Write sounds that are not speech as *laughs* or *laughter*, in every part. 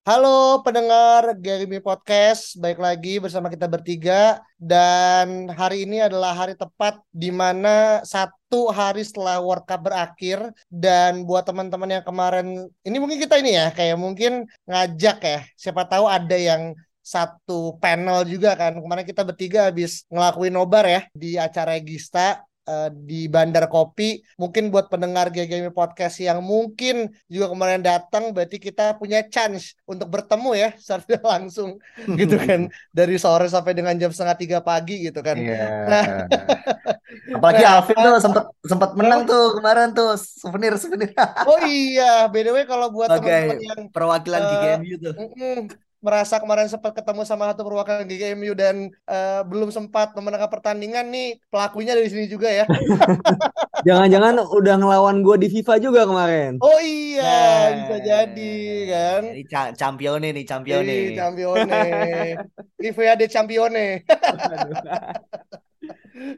Halo pendengar Gary Podcast, baik lagi bersama kita bertiga. Dan hari ini adalah hari tepat di mana satu hari setelah World Cup berakhir dan buat teman-teman yang kemarin ini mungkin kita ini ya kayak mungkin ngajak ya siapa tahu ada yang satu panel juga kan. Kemarin kita bertiga habis ngelakuin nobar ya di acara Gista eh, di Bandar Kopi. Mungkin buat pendengar GGM Podcast yang mungkin juga kemarin datang, berarti kita punya chance untuk bertemu ya *laughs* secara langsung gitu kan dari sore sampai dengan jam setengah tiga pagi gitu kan. Iya. Nah. *laughs* Apalagi Nah, Alvin tuh sempat sempat menang tuh kemarin tuh souvenir souvenir Oh iya, by the way kalau buat teman-teman sebagai yang perwakilan eh, GGMU tuh. mm-mm, merasa kemarin sempat ketemu sama satu perwakilan GGMU dan eh, belum sempat memenangkan pertandingan nih pelakunya dari sini juga ya. *laughs* Jangan-jangan udah ngelawan gue di FIFA juga kemarin. Oh iya, Nah. bisa jadi kan. Ini ca- champione nih, champione. Ih, Campione. Rivea de Campione. *laughs*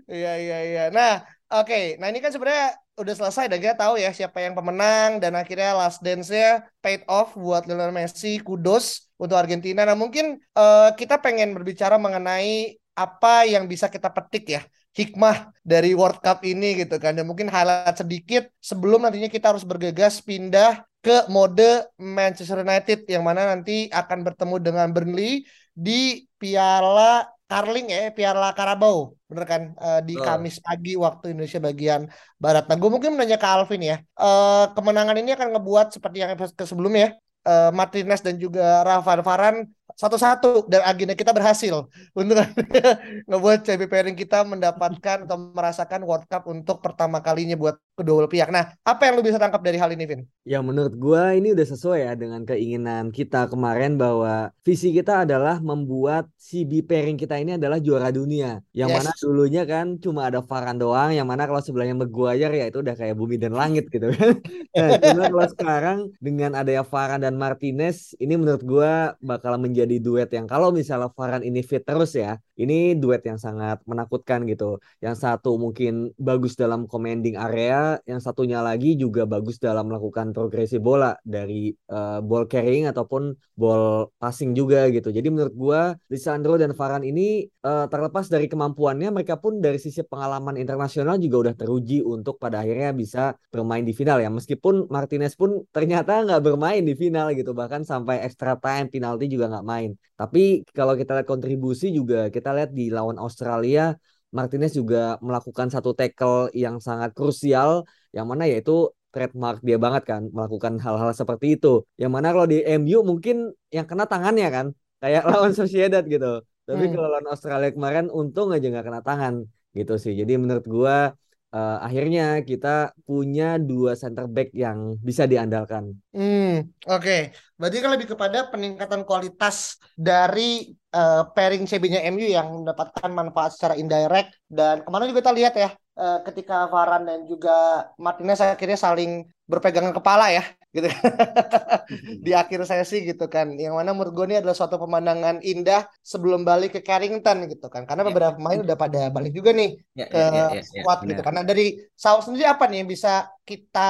Iya, iya, iya. Nah, oke. Nah, ini kan sebenarnya udah selesai dan kita tahu ya siapa yang pemenang dan akhirnya last dance-nya paid off buat Lionel Messi. Kudos untuk Argentina. Nah, mungkin eh, kita pengen berbicara mengenai apa yang bisa kita petik ya hikmah dari World Cup ini gitu kan dan mungkin highlight sedikit sebelum nantinya kita harus bergegas pindah ke mode Manchester United yang mana nanti akan bertemu dengan Burnley di Piala Carling ya, Piala Carabao, bener kan? Eh, di Betul. Kamis pagi waktu Indonesia bagian Barat. Nah, gue mungkin menanya ke Alvin ya, Eh, kemenangan ini akan ngebuat seperti yang episode sebelumnya, eh, Martinez dan juga Rafael Varane satu-satu dan agenda kita berhasil untuk *laughs* ngebuat CB pairing kita mendapatkan atau merasakan World Cup untuk pertama kalinya buat kedua belah pihak. Nah, apa yang lu bisa tangkap dari hal ini, Vin? Ya menurut gue ini udah sesuai ya dengan keinginan kita kemarin bahwa visi kita adalah membuat CB pairing kita ini adalah juara dunia. Yang Yes. mana dulunya kan cuma ada Varane doang, yang mana kalau sebelahnya Maguire ya itu udah kayak bumi dan langit gitu kan. Nah, cuma kalau *laughs* sekarang dengan adanya Varane dan Martinez, ini menurut gue bakal menjadi duet yang kalau misalnya Varane ini fit terus ya, ini duet yang sangat menakutkan gitu. Yang satu mungkin bagus dalam commanding area, yang satunya lagi juga bagus dalam melakukan progresi bola dari eh, ball carrying ataupun ball passing juga gitu. Jadi menurut gua Lisandro dan Varane ini eh, terlepas dari kemampuannya, mereka pun dari sisi pengalaman internasional juga udah teruji untuk pada akhirnya bisa bermain di final ya. Meskipun Martinez pun ternyata nggak bermain di final gitu, bahkan sampai extra time, penalti juga nggak main. Tapi kalau kita lihat kontribusi juga kita lihat di lawan Australia Martinez juga melakukan satu tackle yang sangat krusial yang mana yaitu trademark dia banget kan melakukan hal-hal seperti itu. Yang mana kalau di MU mungkin yang kena tangannya kan kayak *laughs* lawan Sociedad gitu. Tapi Hmm. kalau lawan Australia kemarin untung aja nggak kena tangan gitu sih. Jadi menurut gua eh, akhirnya kita punya dua center back yang bisa diandalkan. Hmm, oke. Berarti kan lebih kepada peningkatan kualitas dari eh, pairing CB-nya MU yang mendapatkan manfaat secara indirect dan kemarin juga kita lihat ya eh, ketika Varane dan juga Martinez akhirnya saling berpegangan kepala ya gitu *laughs* di akhir sesi gitu kan yang mana menurut gue ini adalah suatu pemandangan indah sebelum balik ke Carrington gitu kan. Karena Ya. beberapa pemain udah pada balik juga nih Ya, ke ya, ya, ya, ya, squad gitu karena dari Saul sendiri apa nih yang bisa kita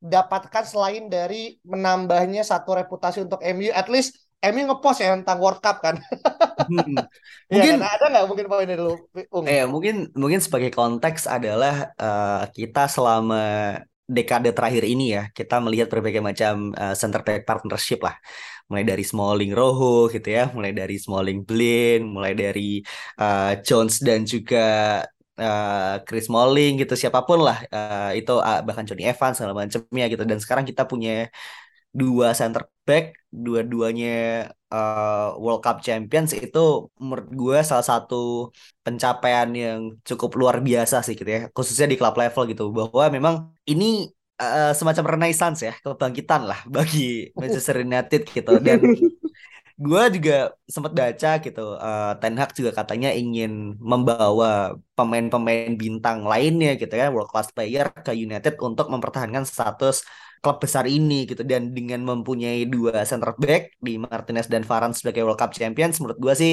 dapatkan selain dari menambahnya satu reputasi untuk MU at least MU ngepost ya tentang World Cup kan Hmm. Iya *laughs* Mungkin kan? ada nggak mungkin poin dari lu Ung? Eh, mungkin mungkin sebagai konteks adalah eh, kita selama dekade terakhir ini ya, kita melihat berbagai macam eh, center back partnership lah. Mulai dari Smalling Rojo gitu ya, mulai dari Smalling Blin, mulai dari eh, Jones dan juga eh, Chris Smalling gitu, siapa pun lah eh, itu ah, bahkan Johnny Evans segala macamnya gitu. Dan sekarang kita punya dua center back, dua-duanya eh, World Cup Champions itu menurut gue salah satu pencapaian yang cukup luar biasa sih gitu ya, khususnya di klub level gitu, bahwa memang ini uh, semacam renaissance ya, kebangkitan lah bagi *laughs* Manchester United gitu. Dan gue juga sempat baca gitu, uh, Ten Hag juga katanya ingin membawa pemain-pemain bintang lainnya gitu ya, world class player ke United untuk mempertahankan status klub besar ini gitu dan dengan mempunyai dua center back di Martinez dan Varane sebagai World Cup Champions menurut gue sih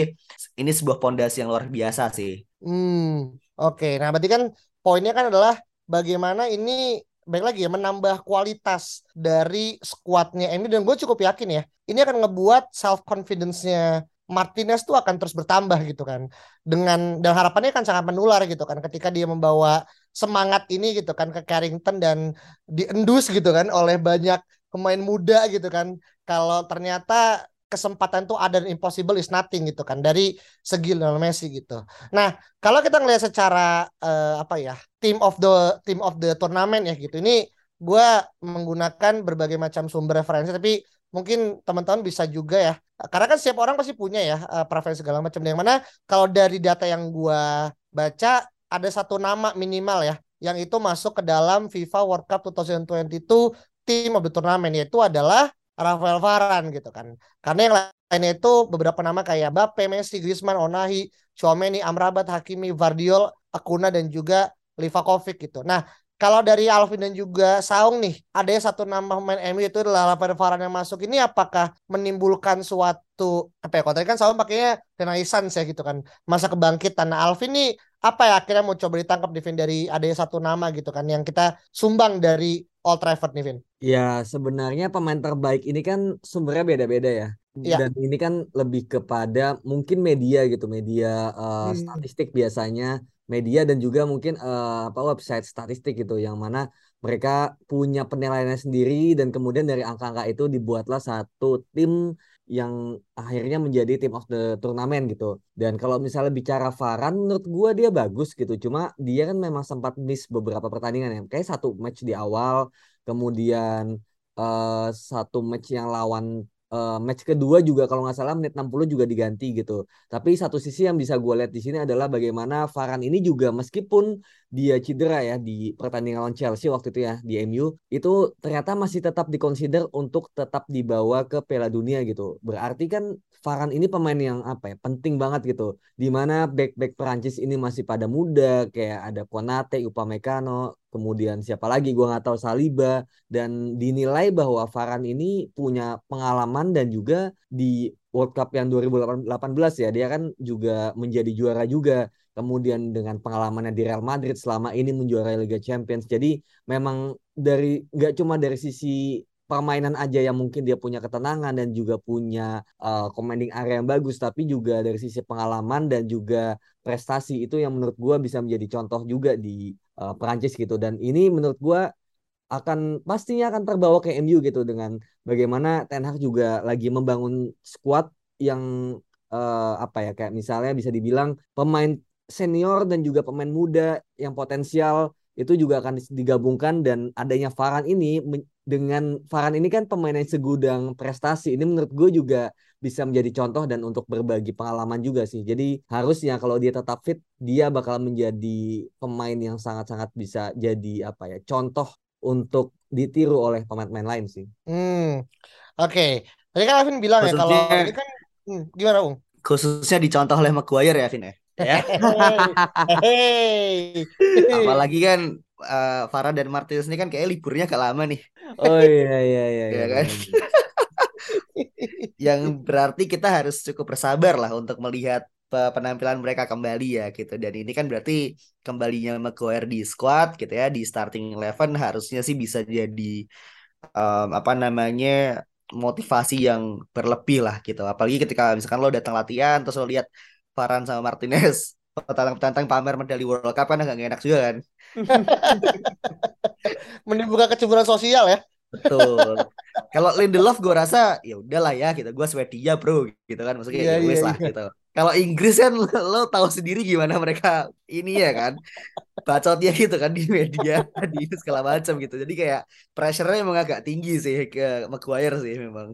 ini sebuah pondasi yang luar biasa sih. Hmm, oke. Okay. Nah, berarti kan poinnya kan adalah bagaimana ini baik lagi ya menambah kualitas dari skuadnya ini dan gue cukup yakin ya ini akan ngebuat self confidence-nya Martinez tuh akan terus bertambah gitu kan dengan dan harapannya kan sangat menular gitu kan ketika dia membawa semangat ini gitu kan ke Carrington dan diendus gitu kan oleh banyak pemain muda gitu kan kalau ternyata kesempatan tuh ada impossible is nothing gitu kan dari segi Lionel Messi gitu. Nah, kalau kita ngelihat secara uh, apa ya, team of the team of the tournament ya gitu. Ini gue menggunakan berbagai macam sumber referensi tapi mungkin teman-teman bisa juga ya. Karena kan setiap orang pasti punya ya uh, preferensi segala macam. Yang mana kalau dari data yang gue baca ada satu nama minimal ya yang itu masuk ke dalam FIFA World Cup 2022 team of the tournament yaitu adalah Rafael Varane gitu kan. Karena yang lainnya itu beberapa nama kayak Mbappe, Messi, Griezmann, Onahi, Chouameni, Amrabat, Hakimi, Vardiol, Akuna dan juga Livakovic gitu. Nah, kalau dari Alvin dan juga Saung nih, ada satu nama pemain MU itu adalah Rafael Varane yang masuk. Ini apakah menimbulkan suatu apa ya? Kalau tadi kan Saung pakainya renaissance ya gitu kan. Masa kebangkitan. Nah, Alvin nih apa ya akhirnya mau coba ditangkap Divin dari ada satu nama gitu kan yang kita sumbang dari Old Trafford nih Vin. Ya sebenarnya pemain terbaik ini kan sumbernya beda-beda ya. ya. Dan ini kan lebih kepada mungkin media gitu, media uh, hmm. statistik biasanya, media dan juga mungkin uh, apa website statistik gitu yang mana mereka punya penilaiannya sendiri dan kemudian dari angka-angka itu dibuatlah satu tim yang akhirnya menjadi team of the turnamen gitu. Dan kalau misalnya bicara Varan menurut gue dia bagus gitu. Cuma dia kan memang sempat miss beberapa pertandingan ya. Kayak satu match di awal, kemudian uh, satu match yang lawan uh, match kedua juga kalau nggak salah menit 60 juga diganti gitu. Tapi satu sisi yang bisa gue lihat di sini adalah bagaimana Varan ini juga meskipun dia cedera ya di pertandingan lawan Chelsea waktu itu ya di MU itu ternyata masih tetap dikonsider untuk tetap dibawa ke Piala Dunia gitu. Berarti kan Varan ini pemain yang apa ya penting banget gitu. Di mana back-back Perancis ini masih pada muda kayak ada Konate, Upamecano, kemudian siapa lagi gue nggak tahu Saliba dan dinilai bahwa Varane ini punya pengalaman dan juga di World Cup yang 2018 ya dia kan juga menjadi juara juga kemudian dengan pengalamannya di Real Madrid selama ini menjuarai Liga Champions. Jadi memang dari nggak cuma dari sisi permainan aja yang mungkin dia punya ketenangan dan juga punya uh, commanding area yang bagus tapi juga dari sisi pengalaman dan juga prestasi itu yang menurut gue bisa menjadi contoh juga di uh, Perancis gitu. Dan ini menurut gue akan pastinya akan terbawa ke MU gitu dengan bagaimana Ten Hag juga lagi membangun squad yang uh, apa ya kayak misalnya bisa dibilang pemain senior dan juga pemain muda yang potensial itu juga akan digabungkan dan adanya Varan ini dengan Varan ini kan pemain yang segudang prestasi ini menurut gue juga bisa menjadi contoh dan untuk berbagi pengalaman juga sih. Jadi harusnya kalau dia tetap fit, dia bakal menjadi pemain yang sangat-sangat bisa jadi apa ya contoh untuk ditiru oleh pemain-pemain lain sih. Hmm, oke. Okay. Tadi kan Alvin bilang Khususnya, ya kalau ini kan hmm, gimana Ung? Khususnya dicontoh oleh Maguire ya Vin ya. Ya. Hey. Apalagi kan uh, Farah dan Martinez ini kan kayak liburnya gak lama nih. Oh iya iya iya. *laughs* iya, kan? Iya *laughs* yang berarti kita harus cukup bersabar lah untuk melihat penampilan mereka kembali ya gitu dan ini kan berarti kembalinya Maguire di squad gitu ya di starting eleven harusnya sih bisa jadi um, apa namanya motivasi yang berlebih lah gitu apalagi ketika misalkan lo datang latihan terus lo lihat Farhan sama Martinez petantang-petantang pamer medali World Cup kan agak enak juga kan *laughs* menimbulkan kecemburuan sosial ya Betul. Kalau Lindelof gue rasa ya udahlah ya gitu. Gue Swedia bro gitu kan maksudnya yeah, ya yeah, lah yeah. gitu. Kalau Inggris kan lo, lo tahu sendiri gimana mereka ini ya kan bacotnya gitu kan di media *laughs* di segala macam gitu. Jadi kayak pressure-nya emang agak tinggi sih ke Maguire sih memang.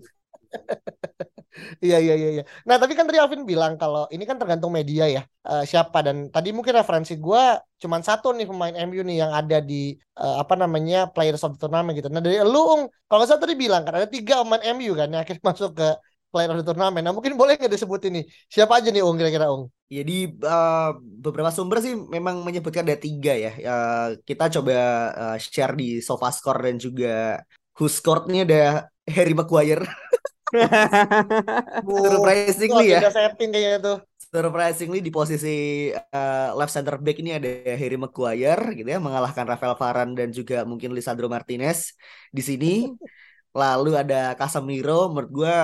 Iya iya iya. iya. Nah tapi kan tadi Alvin bilang kalau ini kan tergantung media ya uh, siapa dan tadi mungkin referensi gue cuman satu nih pemain MU nih yang ada di uh, apa namanya Players of the Tournament gitu. Nah dari lu Ung, kalau salah tadi bilang kan ada tiga pemain MU kan yang akhirnya *laughs* masuk ke Player of the Tournament. Nah mungkin boleh nggak disebut ini siapa aja nih Ung kira-kira Ung? Jadi uh, beberapa sumber sih memang menyebutkan ada tiga ya. Uh, kita coba uh, share di SofaScore dan juga WhoScored ini ada Harry Maguire. *laughs* *laughs* Surprisingly ya. setting kayaknya tuh. Surprisingly di posisi uh, left center back ini ada Harry Maguire gitu ya mengalahkan Rafael Varane dan juga mungkin Lisandro Martinez di sini. *laughs* Lalu ada Casemiro menurut gue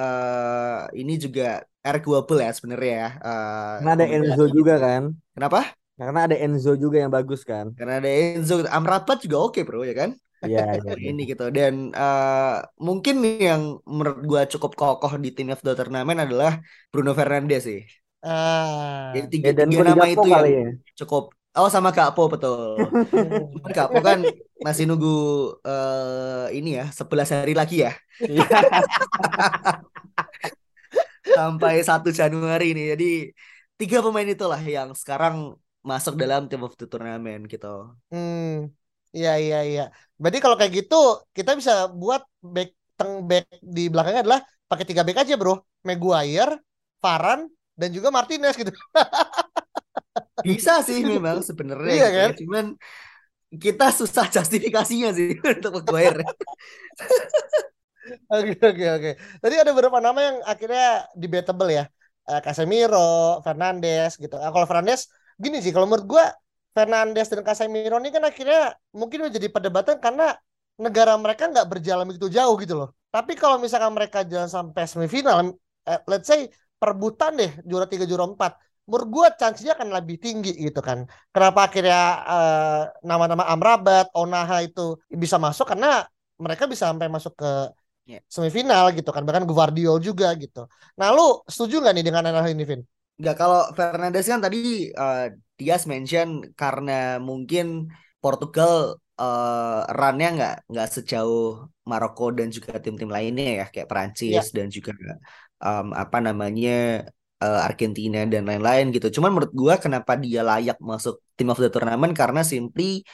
uh, ini juga arguable ya sebenarnya ya. Uh, Karena ada Enzo juga kan. Kenapa? Karena ada Enzo juga yang bagus kan. Karena ada Enzo, Amrabat juga oke okay, bro ya kan. Iya, *laughs* iya, iya. ini gitu dan uh, mungkin yang menurut gue cukup kokoh di tim of the turnamen adalah Bruno Fernandes sih. Ah. Jadi tiga, ya, dan tiga nama itu yang ya. cukup. Oh sama Kak Po betul. *laughs* Kak Po kan masih nunggu uh, ini ya sebelas hari lagi ya. Iya. *laughs* Sampai satu Januari ini. Jadi tiga pemain itulah yang sekarang masuk dalam tim of the tournament gitu. Hmm. Iya iya iya. Berarti kalau kayak gitu kita bisa buat back teng back di belakangnya adalah pakai tiga back aja bro. Maguire, Varan dan juga Martinez gitu. *laughs* Bisa sih memang sebenarnya. Iya gitu ya. kan? Cuman kita susah justifikasinya sih *laughs* untuk Maguire. *laughs* Oke oke oke. Tadi ada beberapa nama yang akhirnya debatable ya. Uh, Casemiro, Fernandes gitu. Uh, kalau Fernandes gini sih kalau menurut gue Fernandes dan Casemiro ini kan akhirnya mungkin menjadi perdebatan karena negara mereka nggak berjalan begitu jauh gitu loh. Tapi kalau misalkan mereka jalan sampai semifinal, eh, let's say perebutan deh juara tiga juara empat, menurut gue chance-nya akan lebih tinggi gitu kan. Kenapa akhirnya uh, nama-nama Amrabat, Onaha itu bisa masuk karena mereka bisa sampai masuk ke ya. semifinal gitu kan. Bahkan Guardiol juga gitu. Nah lu setuju nggak nih dengan hal ini, Vin? Enggak, kalau Fernandes kan tadi uh, Dias mention karena mungkin Portugal uh, runnya nggak nggak sejauh Maroko dan juga tim-tim lainnya ya kayak Perancis yeah. dan juga um, apa namanya uh, Argentina dan lain-lain gitu. Cuman menurut gua kenapa dia layak masuk tim of the tournament karena simply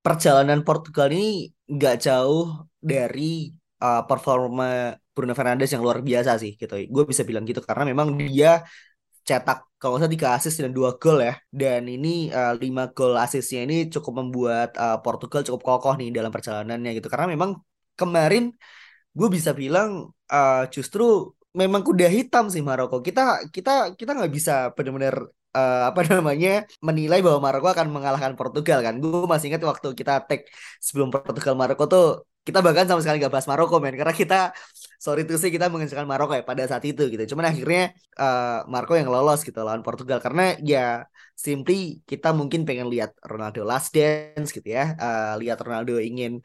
perjalanan Portugal ini nggak jauh dari uh, performa Bruno Fernandes yang luar biasa sih gitu. Gue bisa bilang gitu karena memang dia cetak kalau nggak salah tiga assist dan dua gol ya. Dan ini uh, lima gol asisnya ini cukup membuat uh, Portugal cukup kokoh nih dalam perjalanannya gitu. Karena memang kemarin gue bisa bilang uh, justru memang kuda hitam sih Maroko. Kita kita kita nggak bisa benar-benar uh, apa *laughs* namanya menilai bahwa Maroko akan mengalahkan Portugal kan. Gue masih ingat waktu kita tag sebelum Portugal Maroko tuh kita bahkan sama sekali gak bahas Maroko men. Karena kita sorry tuh sih kita menghasilkan Maroko ya pada saat itu gitu cuman akhirnya uh, Maroko yang lolos gitu lawan Portugal karena ya simply kita mungkin pengen lihat Ronaldo last dance gitu ya uh, lihat Ronaldo ingin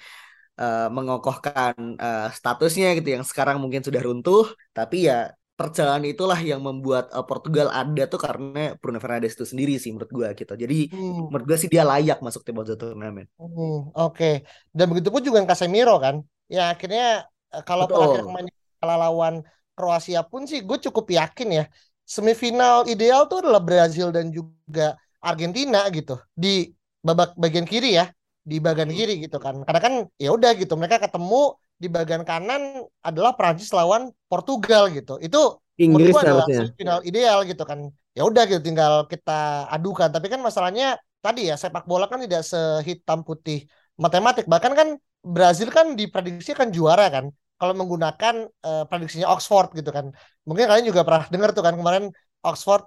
uh, mengokohkan uh, statusnya gitu yang sekarang mungkin sudah runtuh tapi ya perjalanan itulah yang membuat uh, Portugal ada tuh karena Bruno Fernandes itu sendiri sih menurut gue gitu. Jadi hmm. menurut gue sih dia layak masuk tim of the tournament. Hmm, Oke. Okay. Dan begitu pun juga Casemiro kan. Ya akhirnya eh, kalau akhirnya main kalah lawan Kroasia pun sih gue cukup yakin ya semifinal ideal tuh adalah Brazil dan juga Argentina gitu di babak bagian kiri ya di bagian hmm. kiri gitu kan karena kan ya udah gitu mereka ketemu di bagian kanan adalah Prancis lawan Portugal gitu. Itu Inggris adalah final ideal gitu kan. Ya udah gitu tinggal kita adukan. Tapi kan masalahnya tadi ya sepak bola kan tidak sehitam putih matematik. Bahkan kan Brazil kan diprediksi kan juara kan. Kalau menggunakan uh, prediksinya Oxford gitu kan. Mungkin kalian juga pernah dengar tuh kan kemarin Oxford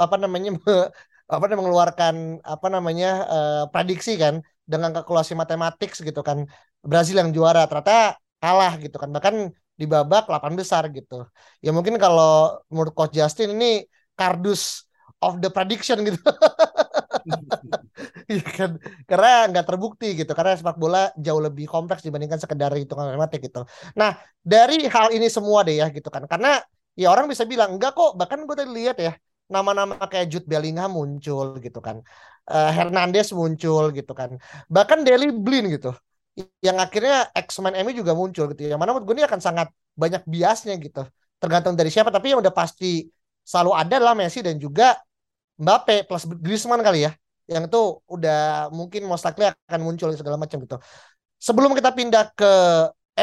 apa namanya *laughs* apa namanya mengeluarkan apa namanya uh, prediksi kan dengan kalkulasi matematik gitu kan Brazil yang juara ternyata kalah gitu kan bahkan di babak 8 besar gitu ya mungkin kalau menurut coach Justin ini kardus of the prediction gitu *laughs* Iya kan karena nggak terbukti gitu karena sepak bola jauh lebih kompleks dibandingkan sekedar hitungan matematik gitu nah dari hal ini semua deh ya gitu kan karena ya orang bisa bilang enggak kok bahkan gue tadi lihat ya nama-nama kayak Jude Bellingham muncul gitu kan uh, Hernandez muncul gitu kan bahkan Deli Blin gitu yang akhirnya X-Men MU juga muncul gitu ya. Mana menurut gue ini akan sangat banyak biasnya gitu. tergantung dari siapa tapi yang udah pasti selalu ada adalah Messi dan juga Mbappe plus Griezmann kali ya yang itu udah mungkin most likely akan muncul segala macam gitu. Sebelum kita pindah ke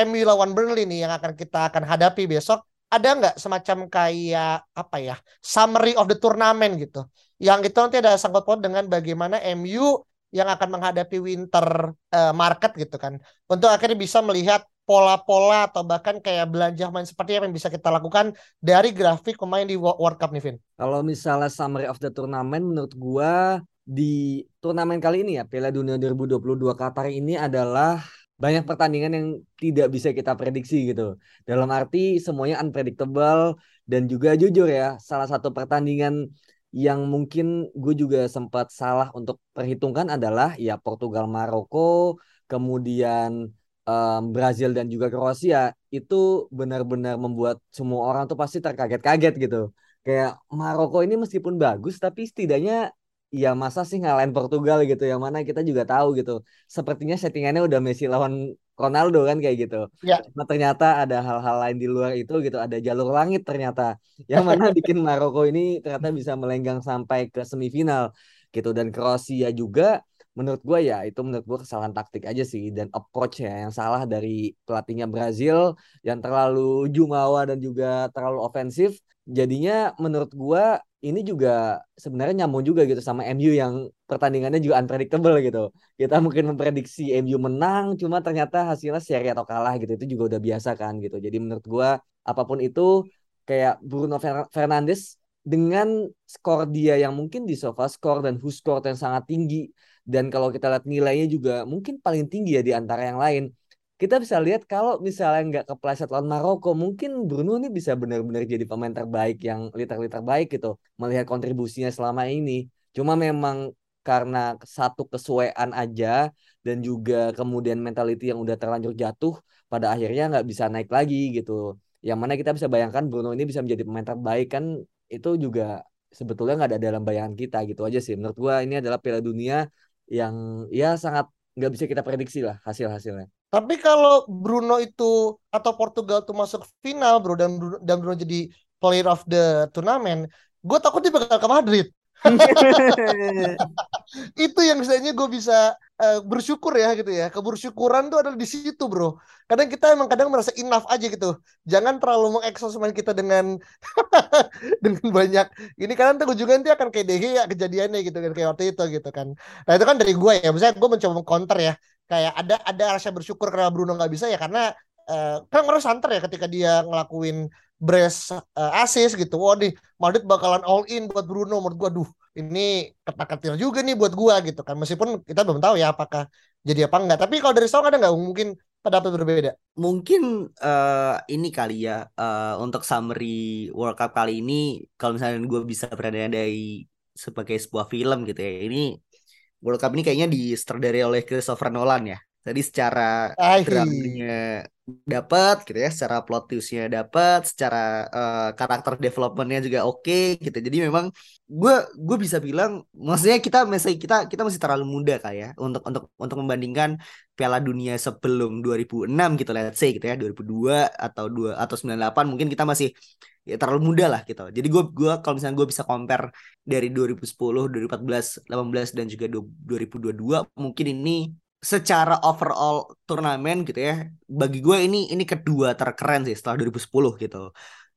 MU lawan Burnley nih yang akan kita akan hadapi besok ada nggak semacam kayak apa ya summary of the tournament gitu? Yang itu nanti ada sangkut paut dengan bagaimana MU yang akan menghadapi winter uh, market gitu kan. Untuk akhirnya bisa melihat pola-pola atau bahkan kayak belanja main seperti apa yang bisa kita lakukan dari grafik pemain di World Cup nih Vin. Kalau misalnya summary of the tournament menurut gua di turnamen kali ini ya Piala Dunia 2022 Qatar ini adalah banyak pertandingan yang tidak bisa kita prediksi gitu. Dalam arti semuanya unpredictable dan juga jujur ya, salah satu pertandingan yang mungkin gue juga sempat salah untuk perhitungkan adalah ya Portugal Maroko, kemudian um, Brazil dan juga Kroasia itu benar-benar membuat semua orang tuh pasti terkaget-kaget gitu. Kayak Maroko ini meskipun bagus tapi setidaknya ya masa sih ngalahin Portugal gitu yang mana kita juga tahu gitu. Sepertinya settingannya udah Messi lawan Ronaldo kan kayak gitu. Ya. Nah, ternyata ada hal-hal lain di luar itu gitu, ada jalur langit ternyata yang *laughs* mana bikin Maroko ini ternyata bisa melenggang sampai ke semifinal gitu dan Kroasia juga menurut gue ya itu menurut gue kesalahan taktik aja sih dan approach ya yang salah dari pelatihnya Brazil yang terlalu jumawa dan juga terlalu ofensif jadinya menurut gue ini juga sebenarnya nyambung juga gitu sama MU yang pertandingannya juga unpredictable gitu. Kita mungkin memprediksi MU menang, cuma ternyata hasilnya seri atau kalah gitu. Itu juga udah biasa kan gitu. Jadi menurut gua apa pun itu kayak Bruno Fernandes dengan skor dia yang mungkin di sofa skor dan who score yang sangat tinggi dan kalau kita lihat nilainya juga mungkin paling tinggi ya di antara yang lain kita bisa lihat kalau misalnya nggak kepleset lawan Maroko, mungkin Bruno ini bisa benar-benar jadi pemain terbaik yang liter-liter terbaik gitu, melihat kontribusinya selama ini. Cuma memang karena satu kesuaian aja dan juga kemudian mentality yang udah terlanjur jatuh, pada akhirnya nggak bisa naik lagi gitu. Yang mana kita bisa bayangkan Bruno ini bisa menjadi pemain terbaik kan itu juga sebetulnya nggak ada dalam bayangan kita gitu aja sih. Menurut gua ini adalah Piala Dunia yang ya sangat nggak bisa kita prediksi lah hasil-hasilnya. Tapi kalau Bruno itu atau Portugal tuh masuk final, bro, dan Bruno, dan Bruno jadi player of the tournament, gue takut dia bakal ke Madrid. Itu yang misalnya gue bisa uh, bersyukur ya gitu ya. Kebersyukuran tuh adalah di situ bro. Kadang kita emang kadang merasa enough aja gitu. Jangan terlalu mengeksos kita dengan *laughs* dengan banyak. Ini kan nanti ujungnya nanti akan kayak DG ya kejadiannya gitu kan kayak waktu itu gitu kan. Nah itu kan dari gue ya. Misalnya gue mencoba mengcounter ya. Kayak ada ada rasa bersyukur karena Bruno nggak bisa ya karena uh, kan ngerasa santer ya ketika dia ngelakuin brace uh, assist gitu. Wah nih Madrid bakalan all in buat Bruno menurut gua duh ini ketak-ketir juga nih buat gua gitu kan. Meskipun kita belum tahu ya apakah jadi apa enggak. Tapi kalau dari Song ada nggak mungkin pendapat berbeda? Mungkin uh, ini kali ya uh, untuk summary World Cup kali ini kalau misalnya gue bisa berada dari sebagai sebuah film gitu ya. Ini World Cup ini kayaknya di oleh Christopher Nolan ya. Jadi secara dramanya dapat gitu ya, secara plot twistnya dapat, secara uh, karakter developmentnya juga oke okay, gitu. Jadi memang gue gue bisa bilang, maksudnya kita masih kita kita masih terlalu muda kayak ya untuk untuk untuk membandingkan Piala Dunia sebelum 2006 gitu let's say gitu ya, 2002 atau 2 atau 98 mungkin kita masih ya terlalu muda lah gitu. Jadi gue gua kalau misalnya gue bisa compare dari 2010, 2014, 18 dan juga 2022 mungkin ini secara overall turnamen gitu ya bagi gue ini ini kedua terkeren sih setelah 2010 gitu.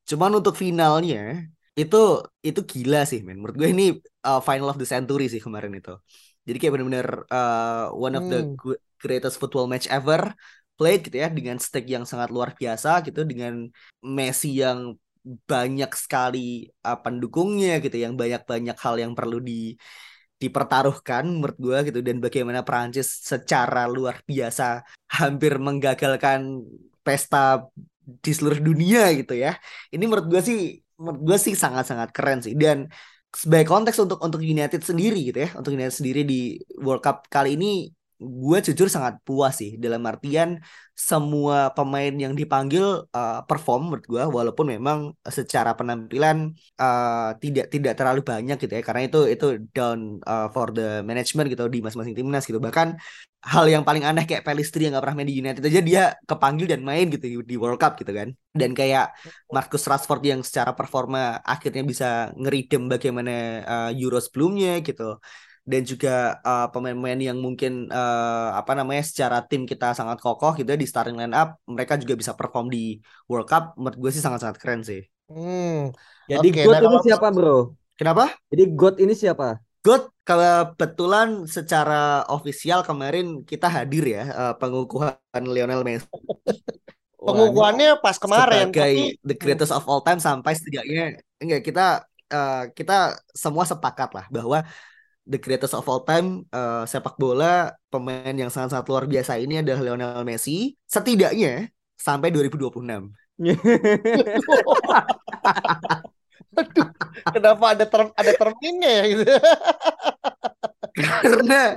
Cuman untuk finalnya itu itu gila sih men. Menurut gue ini uh, final of the century sih kemarin itu. Jadi kayak benar-benar uh, one of the hmm. greatest football match ever played gitu ya dengan stake yang sangat luar biasa gitu dengan Messi yang banyak sekali uh, pendukungnya gitu yang banyak-banyak hal yang perlu di dipertaruhkan menurut gue gitu dan bagaimana Prancis secara luar biasa hampir menggagalkan pesta di seluruh dunia gitu ya. Ini menurut gue sih menurut gue sih sangat-sangat keren sih dan sebagai konteks untuk untuk United sendiri gitu ya untuk United sendiri di World Cup kali ini gue jujur sangat puas sih dalam artian semua pemain yang dipanggil uh, perform menurut gue walaupun memang secara penampilan uh, tidak tidak terlalu banyak gitu ya. Karena itu itu down uh, for the management gitu di masing-masing timnas gitu. Bahkan hal yang paling aneh kayak Pelistri yang gak pernah main di United aja dia kepanggil dan main gitu di World Cup gitu kan. Dan kayak Marcus Rashford yang secara performa akhirnya bisa ngeridem bagaimana uh, Euro sebelumnya gitu dan juga uh, pemain-pemain yang mungkin uh, apa namanya secara tim kita sangat kokoh gitu ya di starting line up mereka juga bisa perform di World Cup menurut gue sih sangat-sangat keren sih. Hmm. Jadi okay, GOAT nah, ini siapa bro? Kenapa? Jadi GOAT ini siapa? GOAT kebetulan secara ofisial kemarin kita hadir ya uh, pengukuhan Lionel Messi. *laughs* Pengukuhannya pas kemarin sebagai tapi... the greatest of all time sampai setidaknya enggak kita uh, kita semua sepakat lah bahwa the greatest of all time uh, sepak bola pemain yang sangat-sangat luar biasa ini adalah Lionel Messi setidaknya sampai 2026. *laughs* Aduh, kenapa ada term ada terminnya ya gitu? *laughs* karena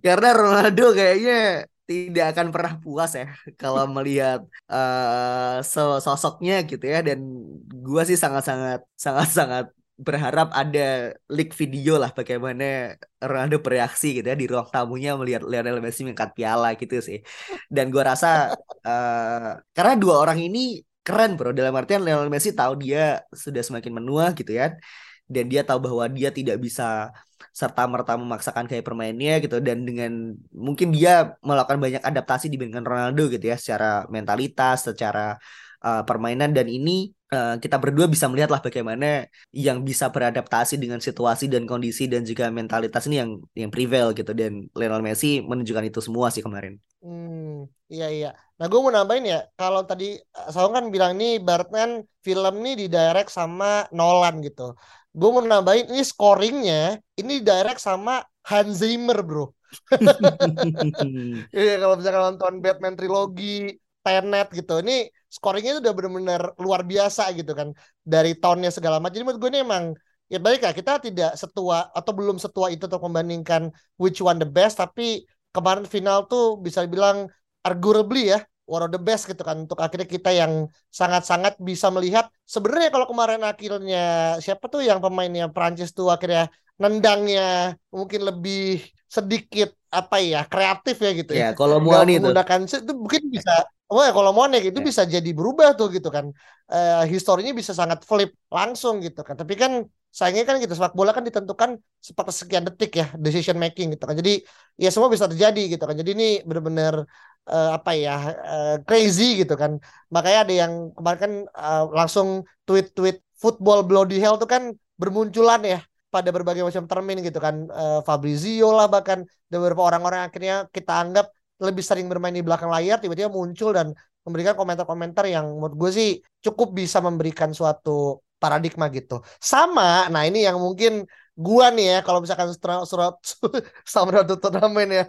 karena Ronaldo kayaknya tidak akan pernah puas ya kalau melihat uh, sosoknya gitu ya dan gua sih sangat-sangat sangat-sangat berharap ada leak video lah bagaimana Ronaldo bereaksi gitu ya di ruang tamunya melihat Lionel Messi mengangkat piala gitu sih. Dan gua rasa uh, karena dua orang ini keren bro dalam artian Lionel Messi tahu dia sudah semakin menua gitu ya. Dan dia tahu bahwa dia tidak bisa serta merta memaksakan kayak permainnya gitu dan dengan mungkin dia melakukan banyak adaptasi dibandingkan Ronaldo gitu ya secara mentalitas, secara uh, permainan dan ini uh, kita berdua bisa melihatlah bagaimana yang bisa beradaptasi dengan situasi dan kondisi dan juga mentalitas ini yang yang prevail gitu dan Lionel Messi menunjukkan itu semua sih kemarin. Hmm, iya iya. Nah gue mau nambahin ya, kalau tadi eh, Saung kan bilang nih Batman film nih di direct sama Nolan gitu. Gue mau nambahin ini scoringnya ini direct sama Hans Zimmer bro. *laughs* *laughs* Iya kalau misalkan nonton Batman trilogi, Tenet gitu, ini scoringnya itu udah benar-benar luar biasa gitu kan dari tahunnya segala macam. Jadi menurut gue ini emang ya baik ya kita tidak setua atau belum setua itu untuk membandingkan which one the best tapi kemarin final tuh bisa bilang arguably ya one of the best gitu kan untuk akhirnya kita yang sangat-sangat bisa melihat sebenarnya kalau kemarin akhirnya siapa tuh yang pemainnya Prancis tuh akhirnya nendangnya mungkin lebih sedikit apa ya kreatif ya gitu ya. Ya kalau Muani itu menggunakan itu mungkin bisa Oh ya kalau Monek itu ya. bisa jadi berubah tuh gitu kan. Uh, historinya bisa sangat flip langsung gitu kan. Tapi kan sayangnya kan gitu sepak bola kan ditentukan seperti sekian detik ya decision making gitu kan. Jadi ya semua bisa terjadi gitu kan. Jadi ini benar-benar uh, apa ya uh, crazy gitu kan. Makanya ada yang kemarin kan uh, langsung tweet-tweet football bloody hell tuh kan bermunculan ya pada berbagai macam termin gitu kan. Uh, Fabrizio lah bahkan beberapa orang-orang akhirnya kita anggap lebih sering bermain di belakang layar tiba-tiba muncul dan memberikan komentar-komentar yang menurut gue sih cukup bisa memberikan suatu paradigma gitu. Sama, nah ini yang mungkin gua nih ya kalau misalkan surat surat *laughs* sama turnamen ya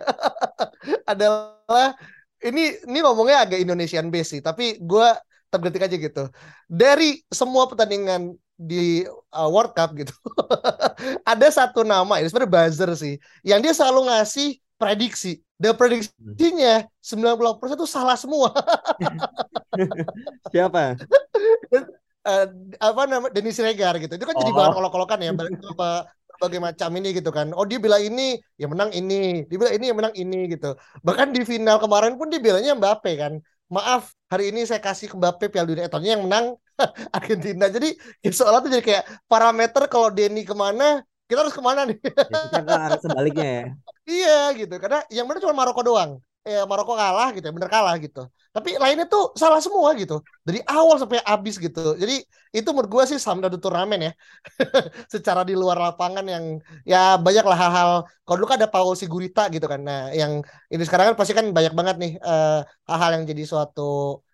*laughs* adalah ini ini ngomongnya agak Indonesian base sih, tapi gua tergetik aja gitu. Dari semua pertandingan di uh, World Cup gitu. *laughs* ada satu nama ini sebenarnya buzzer sih yang dia selalu ngasih prediksi. Dan prediksinya 90% itu salah semua. *laughs* Siapa? uh, *laughs* apa nama Denis Regar gitu. Itu kan oh. jadi bahan kolok-kolokan ya berbagai macam ini gitu kan. Oh dia bilang ini ya menang ini, dia bilang ini yang menang ini gitu. Bahkan di final kemarin pun dia bilangnya Mbappe kan. Maaf, hari ini saya kasih ke Mbappe Piala Dunia Etonnya yang menang *laughs* Argentina. Jadi ya soalnya tuh jadi kayak parameter kalau Denny ke mana, kita harus ke mana nih? Ya, kita kan harus sebaliknya ya. *laughs* Iya gitu, karena yang benar cuma Maroko doang. Ya Maroko kalah gitu, ya, bener kalah gitu. Tapi lainnya tuh salah semua gitu. Dari awal sampai habis gitu. Jadi itu menurut gue sih sampai the turnamen ya. *laughs* Secara di luar lapangan yang ya banyak lah hal-hal. Kalau dulu kan ada Paul Sigurita gitu kan. Nah yang ini sekarang kan pasti kan banyak banget nih eh, hal-hal yang jadi suatu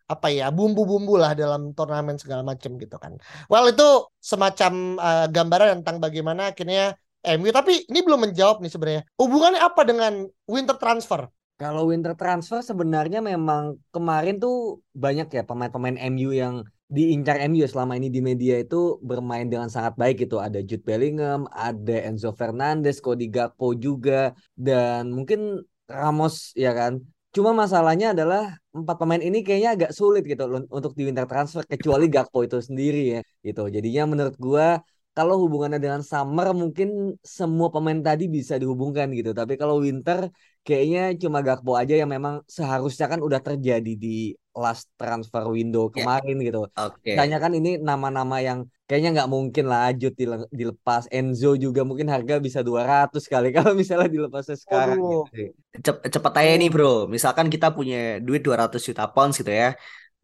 apa ya bumbu-bumbu lah dalam turnamen segala macam gitu kan. Well itu semacam uh, gambaran tentang bagaimana akhirnya MU tapi ini belum menjawab nih sebenarnya. Hubungannya apa dengan winter transfer? Kalau winter transfer sebenarnya memang kemarin tuh banyak ya pemain-pemain MU yang diincar MU ya selama ini di media itu bermain dengan sangat baik gitu. Ada Jude Bellingham, ada Enzo Fernandez, Cody Gakpo juga dan mungkin Ramos ya kan. Cuma masalahnya adalah empat pemain ini kayaknya agak sulit gitu untuk di winter transfer kecuali Gakpo itu sendiri ya gitu. Jadinya menurut gua kalau hubungannya dengan summer mungkin semua pemain tadi bisa dihubungkan gitu. Tapi kalau winter kayaknya cuma Gakpo aja yang memang seharusnya kan udah terjadi di last transfer window Ya. kemarin gitu. Oke. Tanya kan ini nama-nama yang kayaknya nggak mungkin lah Ajut dile- dilepas. Enzo juga mungkin harga bisa 200 kali *laughs* kalau misalnya dilepasnya sekarang Waduh. gitu. Cep- cepet aja nih bro. Misalkan kita punya duit 200 juta pounds gitu ya.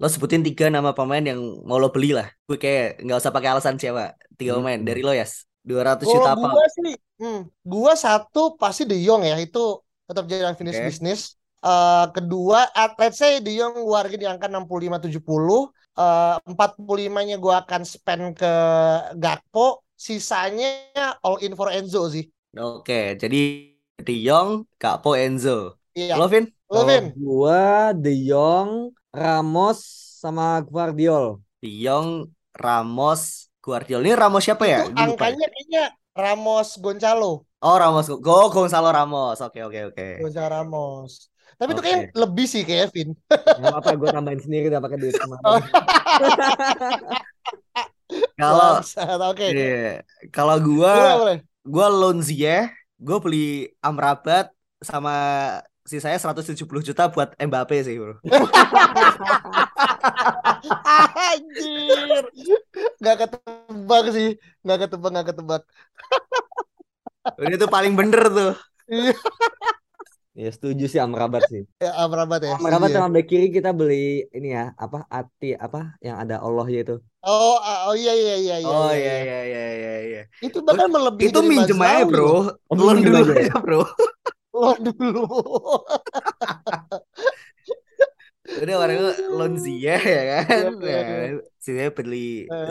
Lo sebutin tiga nama pemain yang mau lo beli lah. Gue kayak nggak usah pakai alasan siapa. Tiga pemain Hmm. dari lo ya. 200 Kalau juta gua pounds. sih, hmm, gua satu pasti De Jong ya itu tetap jadi unfinished Oke. business. Eh, kedua, at, let's say De Jong gua harga di angka 65-70. Eh, 45-nya gua akan spend ke Gakpo. Sisanya all in for Enzo sih. Oke, jadi De Jong, Gakpo, Enzo. Iya. Lo Vin? Lo, Vin? gua De Jong, Ramos sama Guardiol. De Jong, Ramos, Guardiola. Ini Ramos siapa ya? Itu Gue lupa. angkanya kayaknya Ramos Gonzalo. Oh Ramos, Go Gonzalo Ramos. Oke oke oke. Gonzalo Ramos. Tapi itu Oke. kayaknya lebih sih kayak Vin. Apa-apa, gue tambahin sendiri udah pakai duit kemarin. *laughs* Kalau Oke. iya, kalau boleh. gua Lonzie, gue beli Amrabat sama sisanya 170 juta buat Mbappe sih, Bro. Anjir. Gak ketebak sih. Gak ketebak, gak ketebak. Ini tuh paling bener tuh. Iya. Ya setuju sih Amrabat sih. Ya, Amrabat ya. Amrabat setuju ya. sama bek kiri kita beli ini ya, apa Ati apa yang ada Allahnya itu. Oh, ah, oh iya iya iya iya. Oh iya, iya iya iya iya iya. Itu bahkan melebihi Itu minjem aja, Bro. Oh, Loan minjem dulu ya? aja, Bro. Loan dulu. Udah warna Lonzie ya kan. Iya, iya, Nah, sisanya beli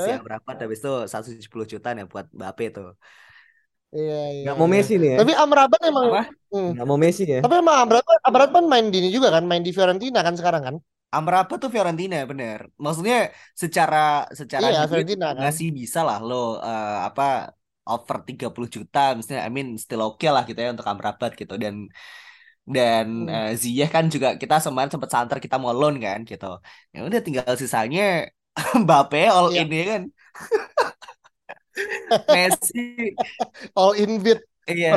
si Eh. Amrabat habis itu 170 juta nih buat Mbappe tuh. Iya iya. Nggak mau iya. Messi nih ya. Tapi Amrabat emang Apa? Hmm. Nggak mau Messi ya. Tapi emang Amrabat Amrabat kan main di ini juga kan, main di Fiorentina kan sekarang kan? Amrabat tuh Fiorentina bener. Maksudnya secara secara Iya, duit Fiorentina kan. masih bisa lah lo eh, apa over 30 juta misalnya I mean still oke lah gitu ya untuk Amrabat gitu dan dan Hmm. eh, Ziyech kan juga kita semarin sempat santer kita mau loan kan gitu. Ya udah tinggal sisanya *laughs* Mbappe all Iya. in ya kan. *laughs* Messi All in bid iya.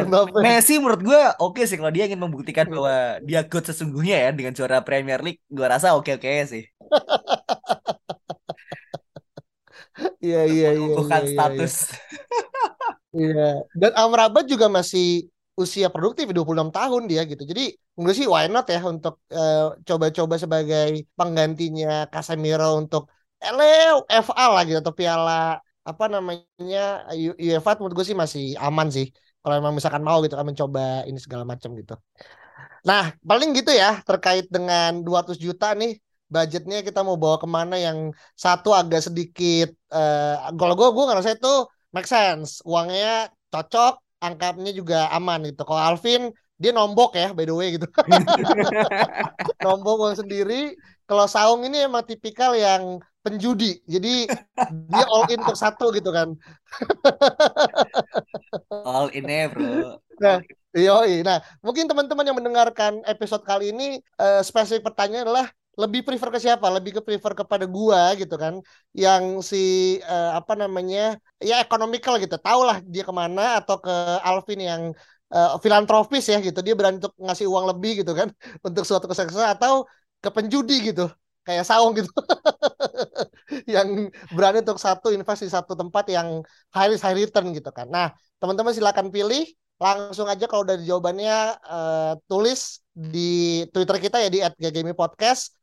Messi menurut gue oke sih kalau dia ingin membuktikan bahwa dia good sesungguhnya ya dengan juara Premier League gue rasa oke-oke sih. *laughs* Iya iya iya Mengukuhkan iya, iya, iya. Iya. Dan Amrabat juga masih usia produktif 26 tahun dia gitu. Jadi menurut sih why not ya untuk eh, coba-coba sebagai penggantinya Casemiro untuk ele FA lah gitu atau piala apa namanya UEFA menurut gue sih masih aman sih. Kalau emang misalkan mau gitu kan mencoba ini segala macam gitu. Nah, paling gitu ya terkait dengan 200 juta nih budgetnya kita mau bawa ke mana yang satu agak sedikit eh kalau gue gue ngerasa itu make sense. Uangnya cocok angkanya juga aman gitu. Kalau Alvin dia nombok ya by the way gitu. *laughs* Nombok uang sendiri. Kalau Saung ini emang tipikal yang penjudi. Jadi dia all in untuk satu gitu kan. All in ya bro. Nah, Yoi. Nah, mungkin teman-teman yang mendengarkan episode kali ini eh, spesifik pertanyaan adalah lebih prefer ke siapa? Lebih ke prefer kepada gua gitu kan, yang si eh, apa namanya ya ekonomikal gitu. Tahu lah dia ke mana atau ke Alvin yang eh, filantropis ya gitu. Dia berani untuk ngasih uang lebih gitu kan *laughs* untuk suatu kesuksesan atau ke penjudi gitu. Kayak Saung gitu. *laughs* yang berani untuk satu invest di satu tempat yang high risk high return gitu kan. Nah, teman-teman silakan pilih langsung aja kalau udah jawabannya eh, tulis di Twitter kita ya di @ggmi_podcast